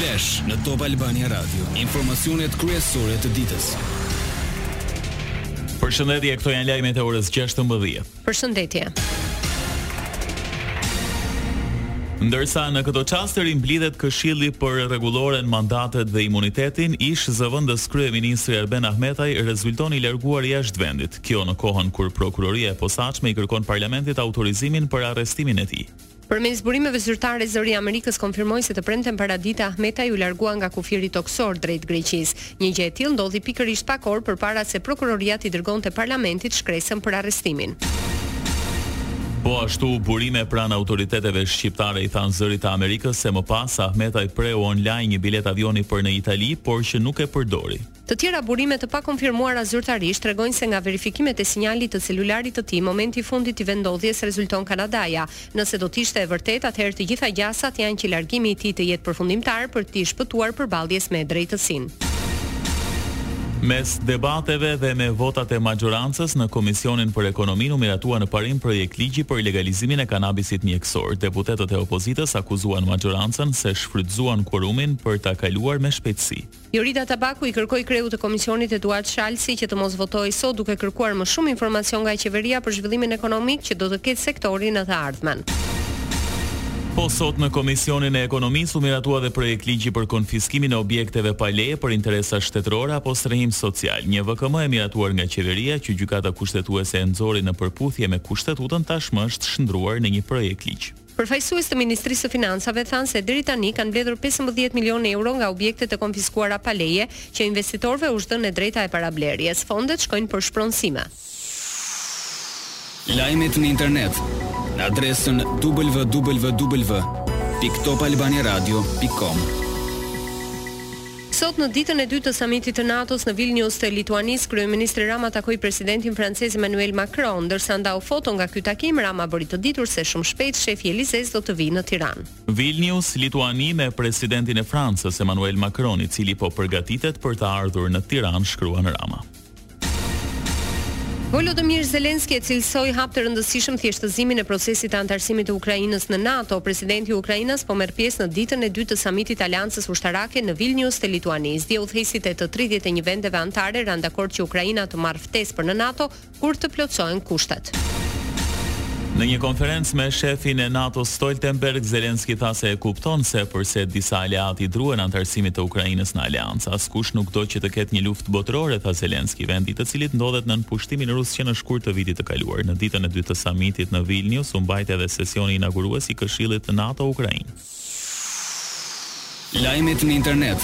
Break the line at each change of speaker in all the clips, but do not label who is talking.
Flash në Top Albania Radio, informacionet kryesore të ditës.
Përshëndetje, këto janë lajmet e orës 16.
Përshëndetje.
Ndërsa në këto çaste rimblidhet Këshilli për Rregulloren, Mandatet dhe Imunitetin, ish zëvendës kryeministri Arben Ahmetaj rezulton i larguar jashtë vendit. Kjo në kohën kur prokuroria e posaçme i kërkon parlamentit autorizimin për arrestimin e tij.
Përmes burimeve zyrtare Zëri i Amerikës konfirmoi se të premten paradite Ahmetaj u largua nga kufiri tokësor drejt Greqisë. Një gjë e tillë ndodhi pikërisht pak orë përpara se prokuroria t'i dërgonte parlamentit shkresën për arrestimin.
Po ashtu, burime pranë autoriteteve shqiptare i thanë Zërit të Amerikës se më pas Ahmetaj preu online një biletë avioni për në Itali, por që nuk e përdori.
Të tjera burime të pakonfirmuara zyrtarisht tregojnë se nga verifikimet e sinjalit të celularit të tij momenti i fundit i vendndodhjes rezulton Kanadaja. Nëse do të ishte e vërtetë, atëherë të gjitha gjasat janë që largimi i tij të jetë përfundimtar për t'i shpëtuar përballjes me drejtësinë.
Mes debateve dhe me votat e maxhorancës në Komisionin për Ekonominë u miratua në parim projektligji për legalizimin e kanabisit mjekësor. Deputetët e opozitës akuzuan maxhorancën se shfrytëzuan kuorumin për ta kaluar me shpejtësi.
Jorida Tabaku i kërkoi kreut të komisionit Eduard Shalsi që të mos votohej sot duke kërkuar më shumë informacion nga qeveria për zhvillimin ekonomik që do të ketë sektori në të ardhmen.
Po sot në Komisionin e Ekonomisë u miratua dhe projektligji për konfiskimin e objekteve pa leje për interesa shtetërore apo strehim social, një VKM e miratuar nga qeveria që Gjykata Kushtetuese e nxori në përputhje me Kushtetutën tashmë është shndruar në një projektligj.
Përfaqësues të Ministrisë së Financave thanë se deri tani kanë mbledhur pesëmbëdhjetë milionë euro nga objektet të konfiskuara pa leje, që investitorëve u është dhënë e drejta e parablerjes. Fondet shkojnë për shpronësime.
Lajmet në internet në adresën www pikë Top Albania Radio pikë com.
Sot në ditën e dytë të samitit të NATO-s në Vilnius të Lituanisë, kryeministri Rama takoi presidentin francez Emmanuel Macron. Ndërsa ndau foto nga ky takim, Rama bëri të ditur se shumë shpejt shefi i Elysee-së do të vijë në Tiranë.
Vilnius, Lituani me presidentin e Francës, Emmanuel Macron, i cili po përgatitet për të ardhur në Tiranë, shkruan Rama.
Volodymyr Zelensky e cilësoi hap të rëndësishëm thjeshtëzimin e procesit të anëtarësimit të Ukrainës në NATO. Presidenti ukrainas po merr pjesë në ditën e dytë të samitit të Aleancës Ushtarake në Vilnius të Lituanisë. Dje udhëheqësit e të 31 vendeve anëtare ranë dakord që Ukraina të marrë ftesë për në NATO kur të plotësohen kushtet.
Në një konferencë me shefin e NATO-s Stoltenberg, Zelensky tha se e kupton se përse disa aleatë i druhen anëtarësimit të Ukrainës në aleancë. Askush nuk do që të ketë një luftë botërore, tha Zelensky, vendi i të cilit ndodhet nën pushtimin rus që në shkurt të vitit të kaluar. Në ditën e dytë të samitit në Vilnius u mbajt edhe sesioni inaugurues i Këshillit NATO-Ukrainë.
Lajmet në internet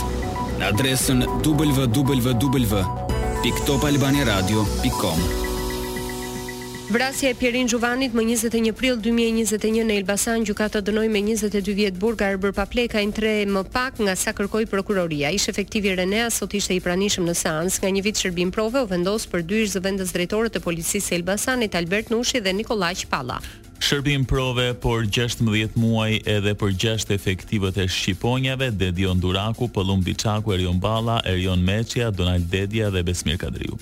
në adresën www.topalbaniaradio.com.
Vrasja e Pjerin Xhuvanit më njëzet e një prill dy mijë e njëzet e një në Elbasan gjykata dënoi me njëzet e dy vjet burg Arbër Paplekajn tre më pak nga sa kërkoi prokuroria. Ish-efektivi Renea sot ishte i pranishëm në seancë. Nga një vit shërbim prove u vendos për dy ish-zëvendësdrejtorët të Policisë së Elbasanit, Albert Nushi dhe Nikollaq Palla.
Shërbim prove por gjashtëmbëdhjetë muaj edhe për gjashtë efektivët e shqiponjave, Dedion Duraku, Pëllumb Biçaku, Erion Balla, Erion Meçja, Donald Dedja dhe Besmir Kadriu.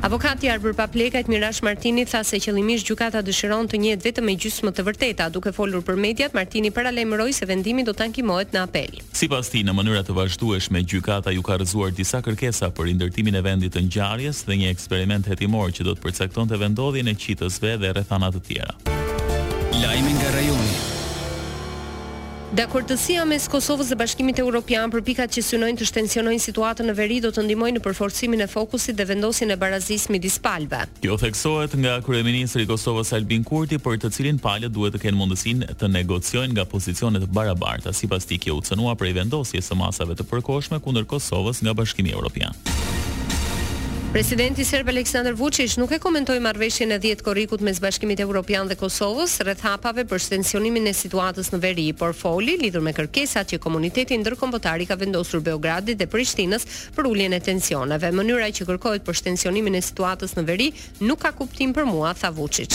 Avokati i Arbër Paplekajt, Mirash Martini tha se qëllimisht gjykata dëshiron të njihet vetëm me gjysmë të vërteta. Duke folur për mediat, Martini paralajmëroi se vendimi do të ankimohet në apel.
Sipas tij, në mënyrë të vazhdueshme gjykata iu ka rrëzuar disa kërkesa për rindërtimin e vendit të ngjarjes dhe një eksperiment hetimor që do të përcaktonte vendndodhjen e qitësve dhe rrethana të tjera.
Lajme nga rajoni.
Dakortësia mes Kosovës dhe Bashkimit Europian për pikat që synojnë të shtensionojnë situatën në veri do të ndihmojë në përforcimin e fokusit dhe vendosjen e barazisë midis palëve.
Kjo theksohet nga kryeministri i Kosovës Albin Kurti, për të cilin palët duhet të kenë mundësinë të negociojnë nga pozicione të barabarta. Dhe sipas tij kjo u cënua prej vendosjes së masave të përkohshme kundër Kosovës nga Bashkimi Evropian.
Presidenti serb Aleksandër Vuçiç nuk e komentoi marrëveshjen e dhjetë korrikut mes Bashkimit Europian dhe Kosovës rreth hapave për shtensionimin e situatës në veri, por foli lidhur me kërkesat që komuniteti ndërkombëtar i ka vendosur Beogradit dhe Prishtinës për uljen e tensioneve. Mënyra që kërkohet për shtensionimin e situatës në veri Nuk ka kuptim për mua, tha Vuçiç.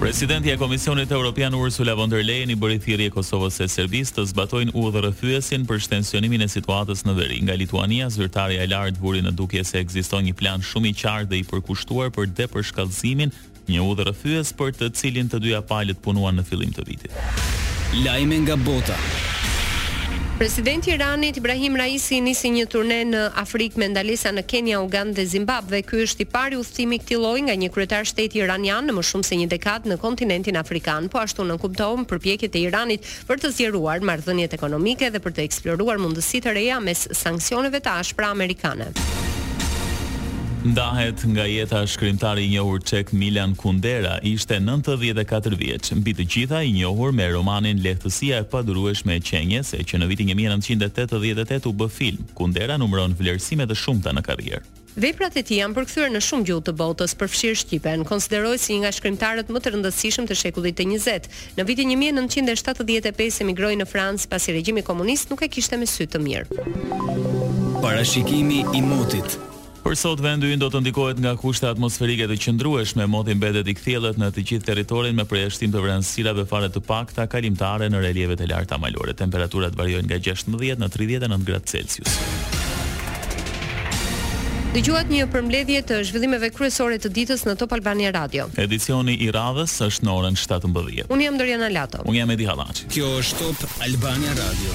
Presidentja e Komisionit Europian Ursula von der Leyen i bëri thirrje Kosovës e Serbisë të zbatojnë udhërrëfyesin për shtensionimin e situatës në veri. Nga Lituania, zyrtarja e lartë vuri në dukje se ekziston një plan shumë i qartë dhe i përkushtuar për depërshkallëzimin, një udhërrëfyes për të cilin të dyja palët punuan në fillim të vitit.
Lajme nga bota.
Presidenti i Iranit, Ibrahim Raisi nisi një turne në Afrikë me ndalesa në Kenia, Ugandë dhe Zimbabve. Ky është i pari udhëtim i këtij lloji nga një kryetar shteti iranian në më shumë se një dekadë në kontinentin afrikan. Po ashtu nënkupton përpjekjet e Iranit për të zgjeruar marrëdhëniet ekonomike dhe për të eksploruar mundësi të reja mes sanksioneve të ashpra amerikane.
Ndahet nga jeta shkrimtari i njohur çek Milan Kundera, ishte nëntëdhjetë e katër vjeç, mbi të gjitha i njohur me romanin Lehtësia e padurueshme e qenies, e që në vitin një mijë e nëntëqind e tetëdhjetë e tetë u bë film. Kundera numëron vlerësime të shumta në karrierë.
Veprat e tij janë përkthyer në shumë gjuhë të botës, përfshirë shqipen. Konsiderohet si një nga shkrimtarët më të rëndësishëm të shekullit të njëzet. Në vitin një mijë e nëntëqind e shtatëdhjetë e pesë emigroi në Francë, pasi regjimi komunist nuk e kishte me sy të mirë.
Parashikimi i motit.
Për sot, vendi ynë do të ndikohet nga kushte atmosferike të qëndrueshme. Moti mbetet i kthjellët në të gjithë territorin me përjashtim të vranësirave fare të pakta kalimtare në relievet e larta malore. Temperaturat variojnë nga gjashtëmbëdhjetë në tridhjetë e nëntë gradë Celsius.
Dëgjuat një përmbledhje të zhvillimeve kryesore të ditës në Top Albania Radio.
Edicioni i radhës është në orën shtatëmbëdhjetë.
Unë jam Doriana Lato.
Unë jam Edi Hallaçi.
Kjo është Top Albania Radio.